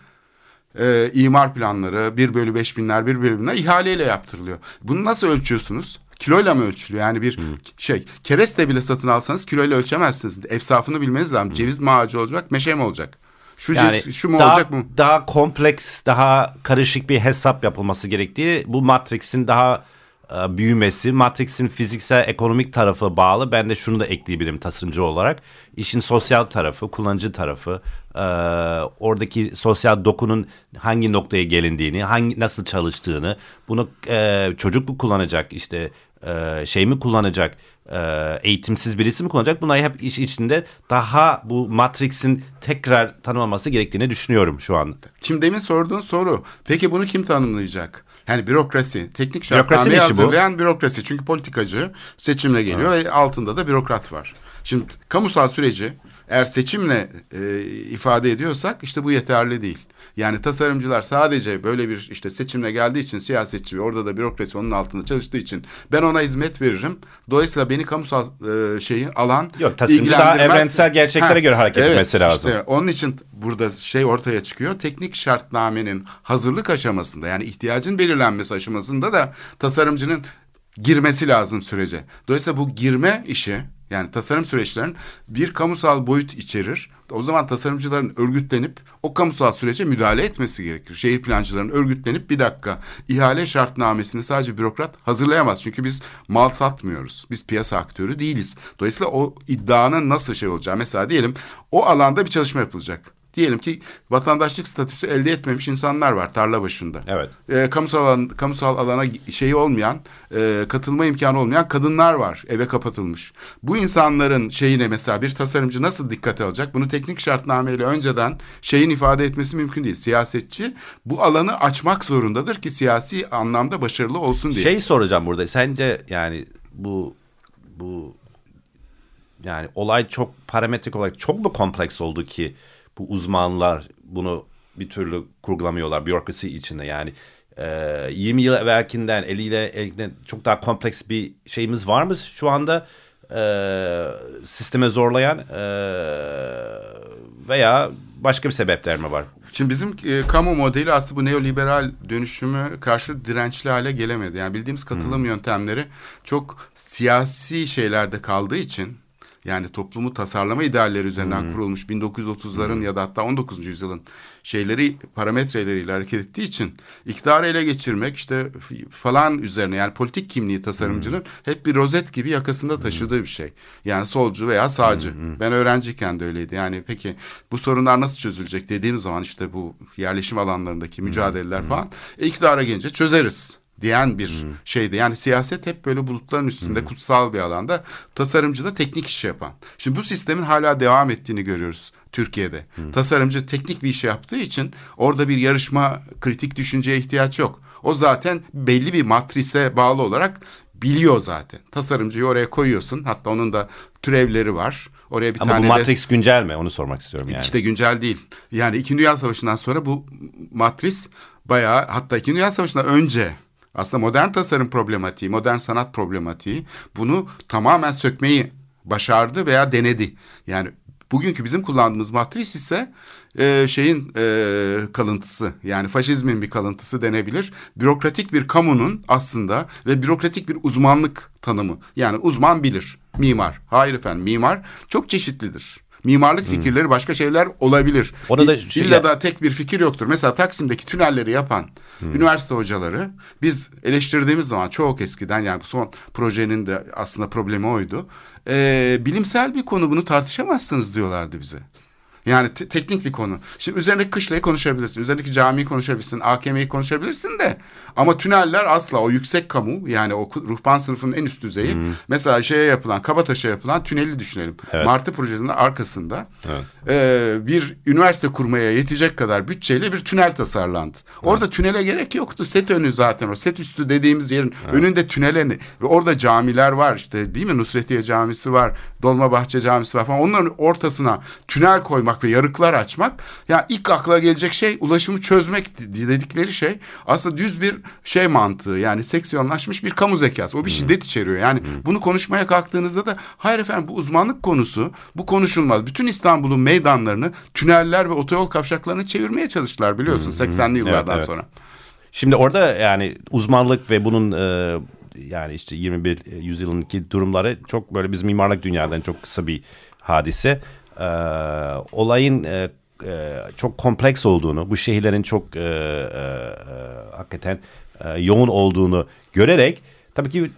e, imar planları, 1 bölü 5 binler, 1 bölü binler ihaleyle yaptırılıyor. Bunu nasıl ölçüyorsunuz? Kiloyla mı ölçülüyor? Yani bir şey, kereste bile satın alsanız kiloyla ölçemezsiniz. Efsafını bilmeniz lazım. Ceviz mi ağacı olacak, meşe mi olacak? Şu, yani ceviz, şu mu daha, olacak mı? Daha kompleks, daha karışık bir hesap yapılması gerektiği bu Matrix'in daha e, büyümesi, Matrix'in fiziksel ekonomik tarafı bağlı. Ben de şunu da ekleyebilirim tasarımcı olarak. İşin sosyal tarafı, kullanıcı tarafı, e, oradaki sosyal dokunun hangi noktaya gelindiğini, hangi nasıl çalıştığını, bunu e, çocuk mu kullanacak, işte e, şey mi kullanacak, e, eğitimsiz birisi mi kullanacak? Bunlar hep iş içinde daha bu Matrix'in tekrar tanımlanması gerektiğini düşünüyorum şu an. Şimdi demin sorduğun soru. Peki bunu kim tanımlayacak? Yani bürokrasi, teknik şartnameyi işi bu. hazırlayan bürokrasi. Çünkü politikacı seçimle geliyor ve altında da bürokrat var. Şimdi kamusal süreci eğer seçimle e, ifade ediyorsak işte bu yeterli değil. Yani tasarımcılar sadece böyle bir işte seçimle geldiği için siyasetçi ve orada da bürokrasi onun altında çalıştığı için ben ona hizmet veririm. Dolayısıyla beni kamusal e, şeyi alan Yok, tasarımcı daha evrensel gerçeklere göre hareket etmesi lazım. işte onun için burada şey ortaya çıkıyor. Teknik şartnamenin hazırlık aşamasında yani ihtiyacın belirlenmesi aşamasında da tasarımcının girmesi lazım sürece. Dolayısıyla bu girme işi yani tasarım süreçlerinin bir kamusal boyut içerir. O zaman tasarımcıların örgütlenip o kamusal sürece müdahale etmesi gerekir. Şehir plancılarının örgütlenip bir dakika ihale şartnamesini sadece bürokrat hazırlayamaz. Çünkü biz mal satmıyoruz. Biz piyasa aktörü değiliz. Dolayısıyla o iddianın nasıl şey olacağı mesela diyelim o alanda bir çalışma yapılacak. Diyelim ki vatandaşlık statüsü elde etmemiş insanlar var tarla başında. Evet. E, kamusal, alan, kamusal alana şeyi olmayan, e, katılma imkanı olmayan kadınlar var. Eve kapatılmış. Bu insanların şeyine mesela bir tasarımcı nasıl dikkate alacak? Bunu teknik şartnameyle önceden şeyin ifade etmesi mümkün değil. Siyasetçi bu alanı açmak zorundadır ki siyasi anlamda başarılı olsun diye. Şey soracağım burada. Sence yani bu bu yani olay çok parametrik olarak çok mu kompleks oldu ki bu uzmanlar bunu bir türlü kurgulamıyorlar bürokrasi içinde yani e, 20 yıl evvelkinden eliyle elinden çok daha kompleks bir şeyimiz var mı şu anda e, sisteme zorlayan e, veya başka bir sebepler mi var? Şimdi bizim e, kamu modeli aslında bu neoliberal dönüşümü karşı dirençli hale gelemedi. Yani bildiğimiz katılım yöntemleri çok siyasi şeylerde kaldığı için yani toplumu tasarlama idealleri üzerinden kurulmuş 1930'ların ya da hatta 19. yüzyılın şeyleri parametreleriyle hareket ettiği için iktidarı ele geçirmek işte falan üzerine yani politik kimliği tasarımcının hep bir rozet gibi yakasında taşıdığı bir şey. Yani solcu veya sağcı. Ben öğrenciyken de öyleydi. Yani peki bu sorunlar nasıl çözülecek dediğim zaman işte bu yerleşim alanlarındaki mücadeleler falan e, iktidara gelince çözeriz diyen bir şeydi. Yani siyaset hep böyle bulutların üstünde kutsal bir alanda tasarımcı da teknik iş yapan. Şimdi bu sistemin hala devam ettiğini görüyoruz Türkiye'de. Tasarımcı teknik bir iş yaptığı için orada bir yarışma kritik düşünceye ihtiyaç yok. O zaten belli bir matrise bağlı olarak biliyor zaten. Tasarımcıyı oraya koyuyorsun. Hatta onun da türevleri var. Oraya bir Ama tane bu de- Matrix güncel mi? Onu sormak istiyorum yani. işte güncel değil. Yani İkinci Dünya Savaşı'ndan sonra bu matris bayağı hatta İkinci Dünya Savaşı'ndan önce aslında modern tasarım problematiği, modern sanat problematiği bunu tamamen sökmeyi başardı veya denedi. Yani bugünkü bizim kullandığımız matris ise e, şeyin e, kalıntısı yani faşizmin bir kalıntısı denebilir. Bürokratik bir kamunun aslında ve bürokratik bir uzmanlık tanımı. Yani uzman bilir. Mimar. Hayır efendim mimar çok çeşitlidir. Mimarlık fikirleri başka şeyler olabilir. Orada da İ- şey- İlla da tek bir fikir yoktur. Mesela Taksim'deki tünelleri yapan üniversite hocaları biz eleştirdiğimiz zaman çok eskiden yani bu son projenin de aslında problemi oydu. Ee, bilimsel bir konu bunu tartışamazsınız diyorlardı bize. Yani te- teknik bir konu. Şimdi üzerindeki kışlayı konuşabilirsin. Üzerindeki camiyi konuşabilirsin. AKM'yi konuşabilirsin de. Ama tüneller asla o yüksek kamu yani o ruhban sınıfının en üst düzeyi. Mesela şeye yapılan Kabataş'a yapılan tüneli düşünelim. Evet. Martı projesinin arkasında e, bir üniversite kurmaya yetecek kadar bütçeyle bir tünel tasarlandı. Orada tünele gerek yoktu. Set önü zaten o. Set üstü dediğimiz yerin önünde tünele ne? Ve orada camiler var işte değil mi? Nusretiye Camisi var. Dolmabahçe Camisi var falan. Onların ortasına tünel koymak ve yarıklar açmak. Ya ilk akla gelecek şey ulaşımı çözmek dedikleri şey aslında düz bir şey mantığı. Yani seksiyonlaşmış bir kamu zekası. O bir şiddet içeriyor. Yani bunu konuşmaya kalktığınızda da hayır efendim bu uzmanlık konusu. Bu konuşulmaz. Bütün İstanbul'un meydanlarını tüneller ve otoyol kavşaklarını çevirmeye çalıştılar biliyorsun 80'li yıllardan evet. sonra. Şimdi orada yani uzmanlık ve bunun e, yani işte 21 yüzyılındaki durumları çok böyle biz mimarlık dünyadan çok kısa bir hadise. E, olayın e, e, çok kompleks olduğunu, bu şehirlerin çok e, e, e, hakikaten e, yoğun olduğunu görerek tabii ki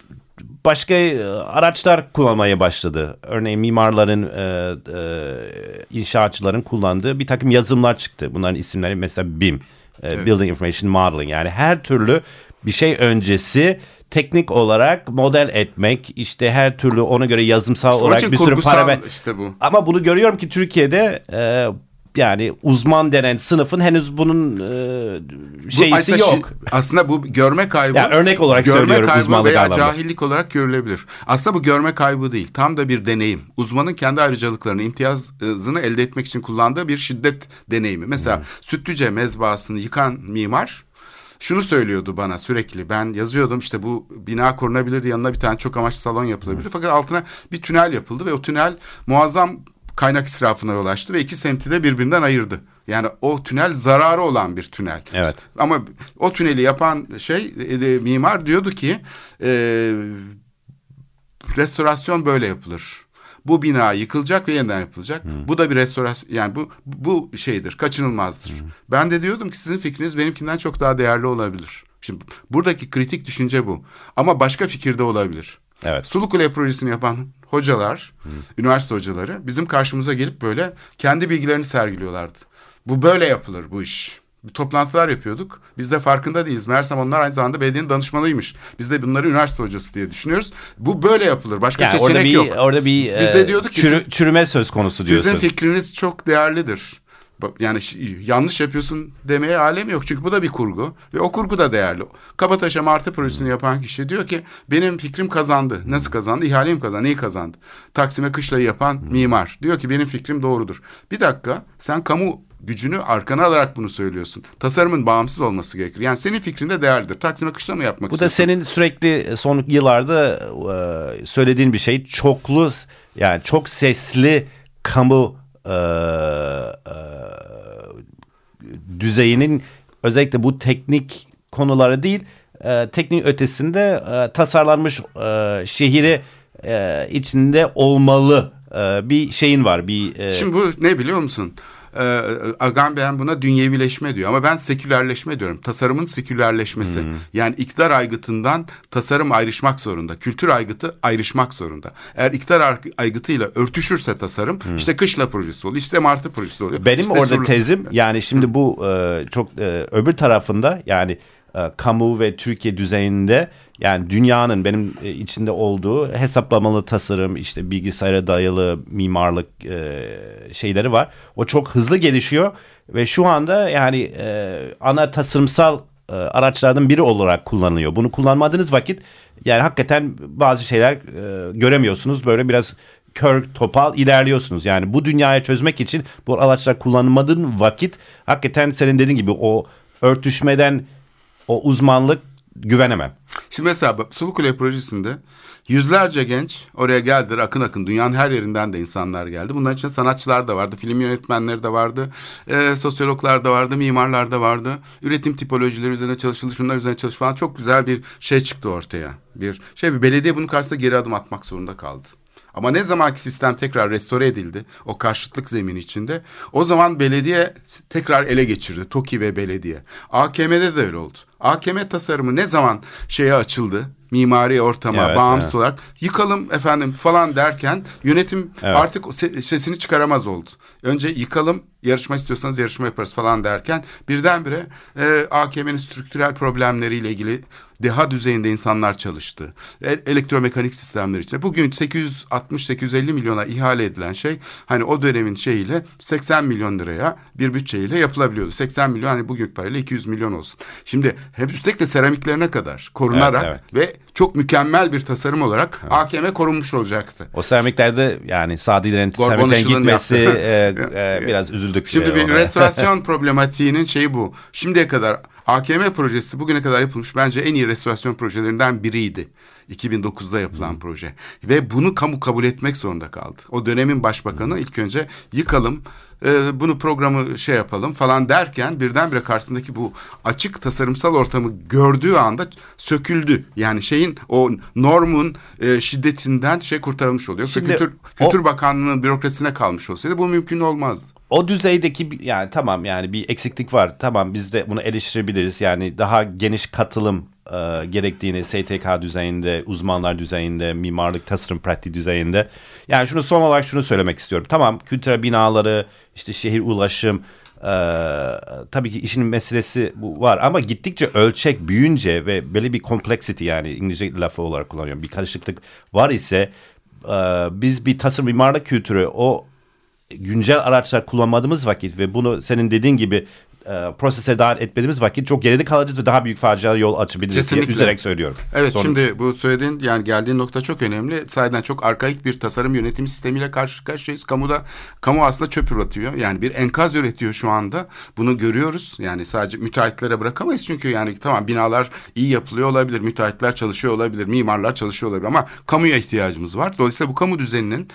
başka e, araçlar kullanmaya başladı. Örneğin mimarların, e, e, inşaatçıların kullandığı bir takım yazılımlar çıktı. Bunların isimleri mesela BIM, e, Building Information Modeling. Yani her türlü bir şey öncesi teknik olarak model etmek, işte her türlü ona göre yazımsal Onun olarak bir sürü parametre. işte bu. Ama bunu görüyorum ki Türkiye'de e, yani uzman denen sınıfın henüz bunun e, Bu şeysi aslında yok. şi- aslında bu görme kaybı. Ya örnek olarak görme söylüyorum kaybı uzmanlık veya anlamda. cahillik olarak görülebilir. Aslında bu görme kaybı değil. Tam da bir deneyim. Uzmanın kendi ayrıcalıklarını, imtiyazını elde etmek için kullandığı bir şiddet deneyimi. Mesela Hmm. Sütlüce mezbahasını yıkan mimar şunu söylüyordu bana sürekli. Ben yazıyordum işte bu bina korunabilirdi yanına bir tane çok amaçlı salon yapılabilir. Fakat altına bir tünel yapıldı ve o tünel muazzam kaynak israfına yol açtı ve iki semti de birbirinden ayırdı. Yani o tünel zararı olan bir tünel. Evet. Ama o tüneli yapan şey e, mimar diyordu ki e, restorasyon böyle yapılır. Bu bina yıkılacak ve yeniden yapılacak. Bu da bir restorasyon yani bu bu şeydir, kaçınılmazdır. Ben de diyordum ki sizin fikriniz benimkinden çok daha değerli olabilir. Şimdi buradaki kritik düşünce bu. Ama başka fikirde olabilir. Evet. Sulukule projesini yapan hocalar, üniversite hocaları bizim karşımıza gelip böyle kendi bilgilerini sergiliyorlardı. Bu böyle yapılır bu iş. Toplantılar yapıyorduk. Biz de farkında değiliz. Meğersem onlar aynı zamanda belediyenin danışmanıymış. Biz de bunları üniversite hocası diye düşünüyoruz. Bu böyle yapılır. Başka Yani orada seçenek bir yok. orada bir Biz e, de diyorduk ki çürü- siz- çürüme söz konusu diyorsun. Sizin fikriniz çok değerlidir. Yani yanlış yapıyorsun demeye alem yok. Çünkü bu da bir kurgu. Ve o kurgu da değerli. Kabataş'a Martı projesini yapan kişi diyor ki benim fikrim kazandı. Nasıl kazandı? İhaleyi mi kazandı? Neyi kazandı? Taksim'e kışlayı yapan mimar. Diyor ki benim fikrim doğrudur. Bir dakika sen kamu gücünü arkana alarak bunu söylüyorsun. Tasarımın bağımsız olması gerekir. Yani senin fikrin de değerlidir. Taksim'e kışla mı yapmak Bu da istiyorsun? senin sürekli son yıllarda e, söylediğin bir şey. Çoklu yani çok sesli kamu e, e, düzeyinin özellikle bu teknik konuları değil e, teknik ötesinde e, tasarlanmış e, şehri e, içinde olmalı e, bir şeyin var. Bir e, Şimdi bu ne biliyor musun? Ee, Agamben buna dünyevileşme diyor ama ben sekülerleşme diyorum. Tasarımın sekülerleşmesi. Yani iktidar aygıtından tasarım ayrışmak zorunda. Kültür aygıtı ayrışmak zorunda. Eğer iktidar ar- aygıtıyla örtüşürse tasarım işte kışla projesi oluyor. işte martı projesi oluyor. Benim işte orada surlu- tezim yani şimdi bu e, çok e, öbür tarafında yani e, kamu ve Türkiye düzeyinde yani dünyanın benim e, içinde olduğu hesaplamalı tasarım işte bilgisayara dayalı mimarlık e, şeyleri var. O çok hızlı gelişiyor ve şu anda yani e, ana tasarımsal e, araçlardan biri olarak kullanılıyor. Bunu kullanmadığınız vakit yani hakikaten bazı şeyler e, göremiyorsunuz. Böyle biraz kör topal ilerliyorsunuz. Yani bu dünyaya çözmek için bu araçlar kullanmadığın vakit hakikaten senin dediğin gibi o örtüşmeden o uzmanlık güvenemem. Şimdi mesela bak, Sulukule projesinde yüzlerce genç oraya geldiler akın akın. Dünyanın her yerinden de insanlar geldi. Bunların içinde sanatçılar da vardı, film yönetmenleri de vardı, e, sosyologlar da vardı, mimarlar da vardı. Üretim tipolojileri üzerine çalışıldı, şunlar üzerine çalışıldı falan. Çok güzel bir şey çıktı ortaya. Bir şey bir belediye bunun karşısında geri adım atmak zorunda kaldı. Ama ne zamanki sistem tekrar restore edildi o karşıtlık zemini içinde o zaman belediye tekrar ele geçirdi TOKİ ve belediye. AKM'de de öyle oldu. AKM tasarımı ne zaman şeye açıldı mimari ortama Evet, bağımsız evet. olarak yıkalım efendim falan derken yönetim Evet. artık se- sesini çıkaramaz oldu. önce yıkalım yarışma istiyorsanız yarışma yaparız falan derken birdenbire e, AKM'nin strüktürel problemleriyle ilgili deha düzeyinde insanlar çalıştı. E, elektromekanik sistemler için. Bugün 860-850 milyona ihale edilen şey hani o dönemin şeyiyle 80 milyon liraya bir bütçeyle yapılabiliyordu. 80 milyon hani bugünkü parayla 200 milyon olsun. Şimdi hem üstelik de seramiklerine kadar korunarak Evet, ve çok mükemmel bir tasarım olarak AKM korunmuş olacaktı. O seramiklerde yani Sadilerin Işıl'ın gitmesi e, *laughs* e, biraz üzüldük. Şimdi bir ona. restorasyon *laughs* problematiğinin şeyi bu. Şimdiye kadar AKM projesi bugüne kadar yapılmış bence en iyi restorasyon projelerinden biriydi. 2009'da yapılan proje. Ve bunu kamu kabul etmek zorunda kaldı. O dönemin başbakanı ilk önce yıkalım, e, bunu programı şey yapalım falan derken birdenbire karşısındaki bu açık tasarımsal ortamı gördüğü anda söküldü. Yani şeyin o normun e, şiddetinden şey kurtarılmış oluyor. Şimdi Kültür, o- Kültür Bakanlığı'nın bürokrasisine kalmış olsaydı bu mümkün olmazdı. O düzeydeki yani tamam yani bir eksiklik var. Tamam biz de bunu eleştirebiliriz. Yani daha geniş katılım e, gerektiğini STK düzeyinde, uzmanlar düzeyinde, mimarlık tasarım pratiği düzeyinde. Yani şunu son olarak şunu söylemek istiyorum. Tamam kültürel binaları, işte şehir ulaşım, e, tabii ki işin meselesi bu var ama gittikçe ölçek büyüyünce ve böyle bir complexity yani İngilizce lafı olarak kullanıyorum bir karışıklık var ise e, biz bir tasarım mimarlık kültürü o güncel araçlar kullanmadığımız vakit ve bunu senin dediğin gibi e, prosese dahil etmediğimiz vakit çok geride kalacağız ve daha büyük facialara yol açabiliriz diye Kesinlikle. üzerek söylüyorum. Evet Son- şimdi bu söylediğin yani geldiğin nokta çok önemli. Sayeden çok arkaik bir tasarım yönetim sistemiyle karşı karşıyayız. Kamuda kamu aslında çöp üretiyor. Yani bir enkaz üretiyor şu anda. Bunu görüyoruz. Yani sadece müteahhitlere bırakamayız çünkü yani tamam binalar iyi yapılıyor olabilir. Müteahhitler çalışıyor olabilir. Mimarlar çalışıyor olabilir ama kamuya ihtiyacımız var. Dolayısıyla bu kamu düzeninin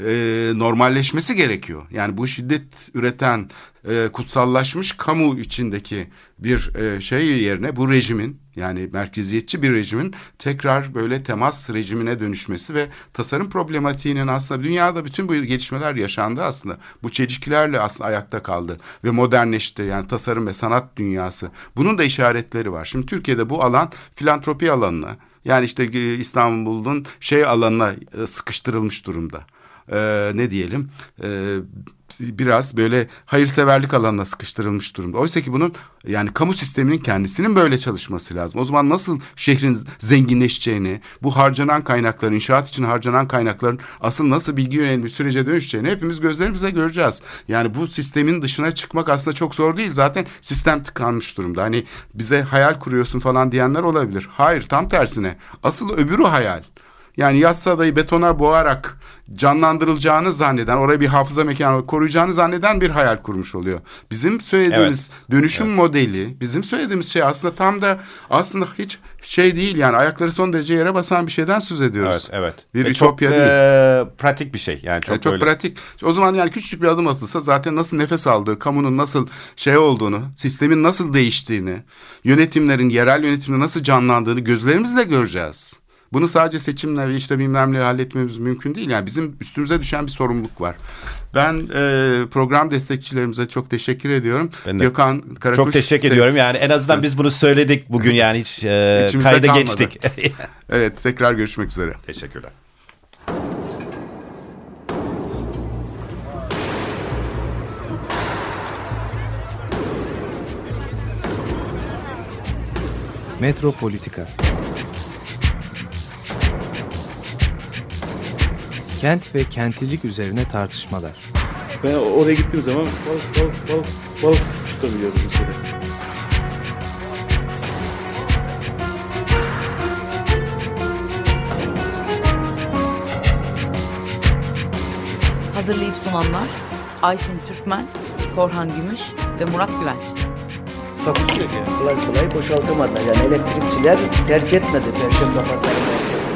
e, normalleşmesi gerekiyor. Yani bu şiddet üreten e, kutsallaşmış kamu içindeki bir e, şey yerine bu rejimin yani merkeziyetçi bir rejimin tekrar böyle temas rejimine dönüşmesi ve tasarım problematiğinin aslında dünyada bütün bu gelişmeler yaşandı aslında. Bu çelişkilerle aslında ayakta kaldı ve modernleşti yani tasarım ve sanat dünyası. Bunun da işaretleri var. Şimdi Türkiye'de bu alan filantropi alanına yani işte e, İstanbul'un şey alanına e, sıkıştırılmış durumda e, ne diyelim e, biraz böyle hayırseverlik alanına sıkıştırılmış durumda. Oysa ki bunun yani kamu sisteminin kendisinin böyle çalışması lazım. O zaman nasıl şehrin zenginleşeceğini, bu harcanan kaynakların, inşaat için harcanan kaynakların asıl nasıl bilgi yönelik bir sürece dönüşeceğini hepimiz gözlerimizle göreceğiz. Yani bu sistemin dışına çıkmak aslında çok zor değil. Zaten sistem tıkanmış durumda. Hani bize hayal kuruyorsun falan diyenler olabilir. Hayır tam tersine. Asıl öbürü hayal. Yani Yassıada'yı betona boğarak canlandırılacağını zanneden, oraya bir hafıza mekanı koruyacağını zanneden bir hayal kurmuş oluyor. Bizim söylediğimiz dönüşüm modeli, bizim söylediğimiz şey aslında tam da aslında hiç şey değil yani ayakları son derece yere basan bir şeyden söz ediyoruz. Evet, evet. Bir Ve ütopya çok, değil. e, pratik bir şey. Yani çok, Yani çok böyle- pratik. O zaman yani küçücük bir adım atılsa zaten nasıl nefes aldığı, kamunun nasıl şey olduğunu, sistemin nasıl değiştiğini, yönetimlerin, yerel yönetimde nasıl canlandığını gözlerimizle göreceğiz. Bunu sadece seçimle ve işte bilmem neyle halletmemiz mümkün değil. Yani bizim üstümüze düşen bir sorumluluk var. Ben e, program destekçilerimize çok teşekkür ediyorum. Ben de Gökhan Karakuş. Çok teşekkür ediyorum. Yani en azından biz bunu söyledik bugün *laughs* yani hiç e, İçimizde kayda kalmadı. geçtik. *laughs* *laughs* Evet tekrar görüşmek üzere. Teşekkürler. Metropolitika Kent ve kentlilik üzerine tartışmalar. Ben oraya gittiğim zaman balık balık balık balık tutabiliyoruz mesela. Hazırlayıp sunanlar Aysin Türkmen, Korhan Gümüş ve Murat Güvenç. Takusu yok yani. Kolay kolay boşaltamadı. Yani elektrikçiler terk etmedi Perşembe Pazarı merkezinde.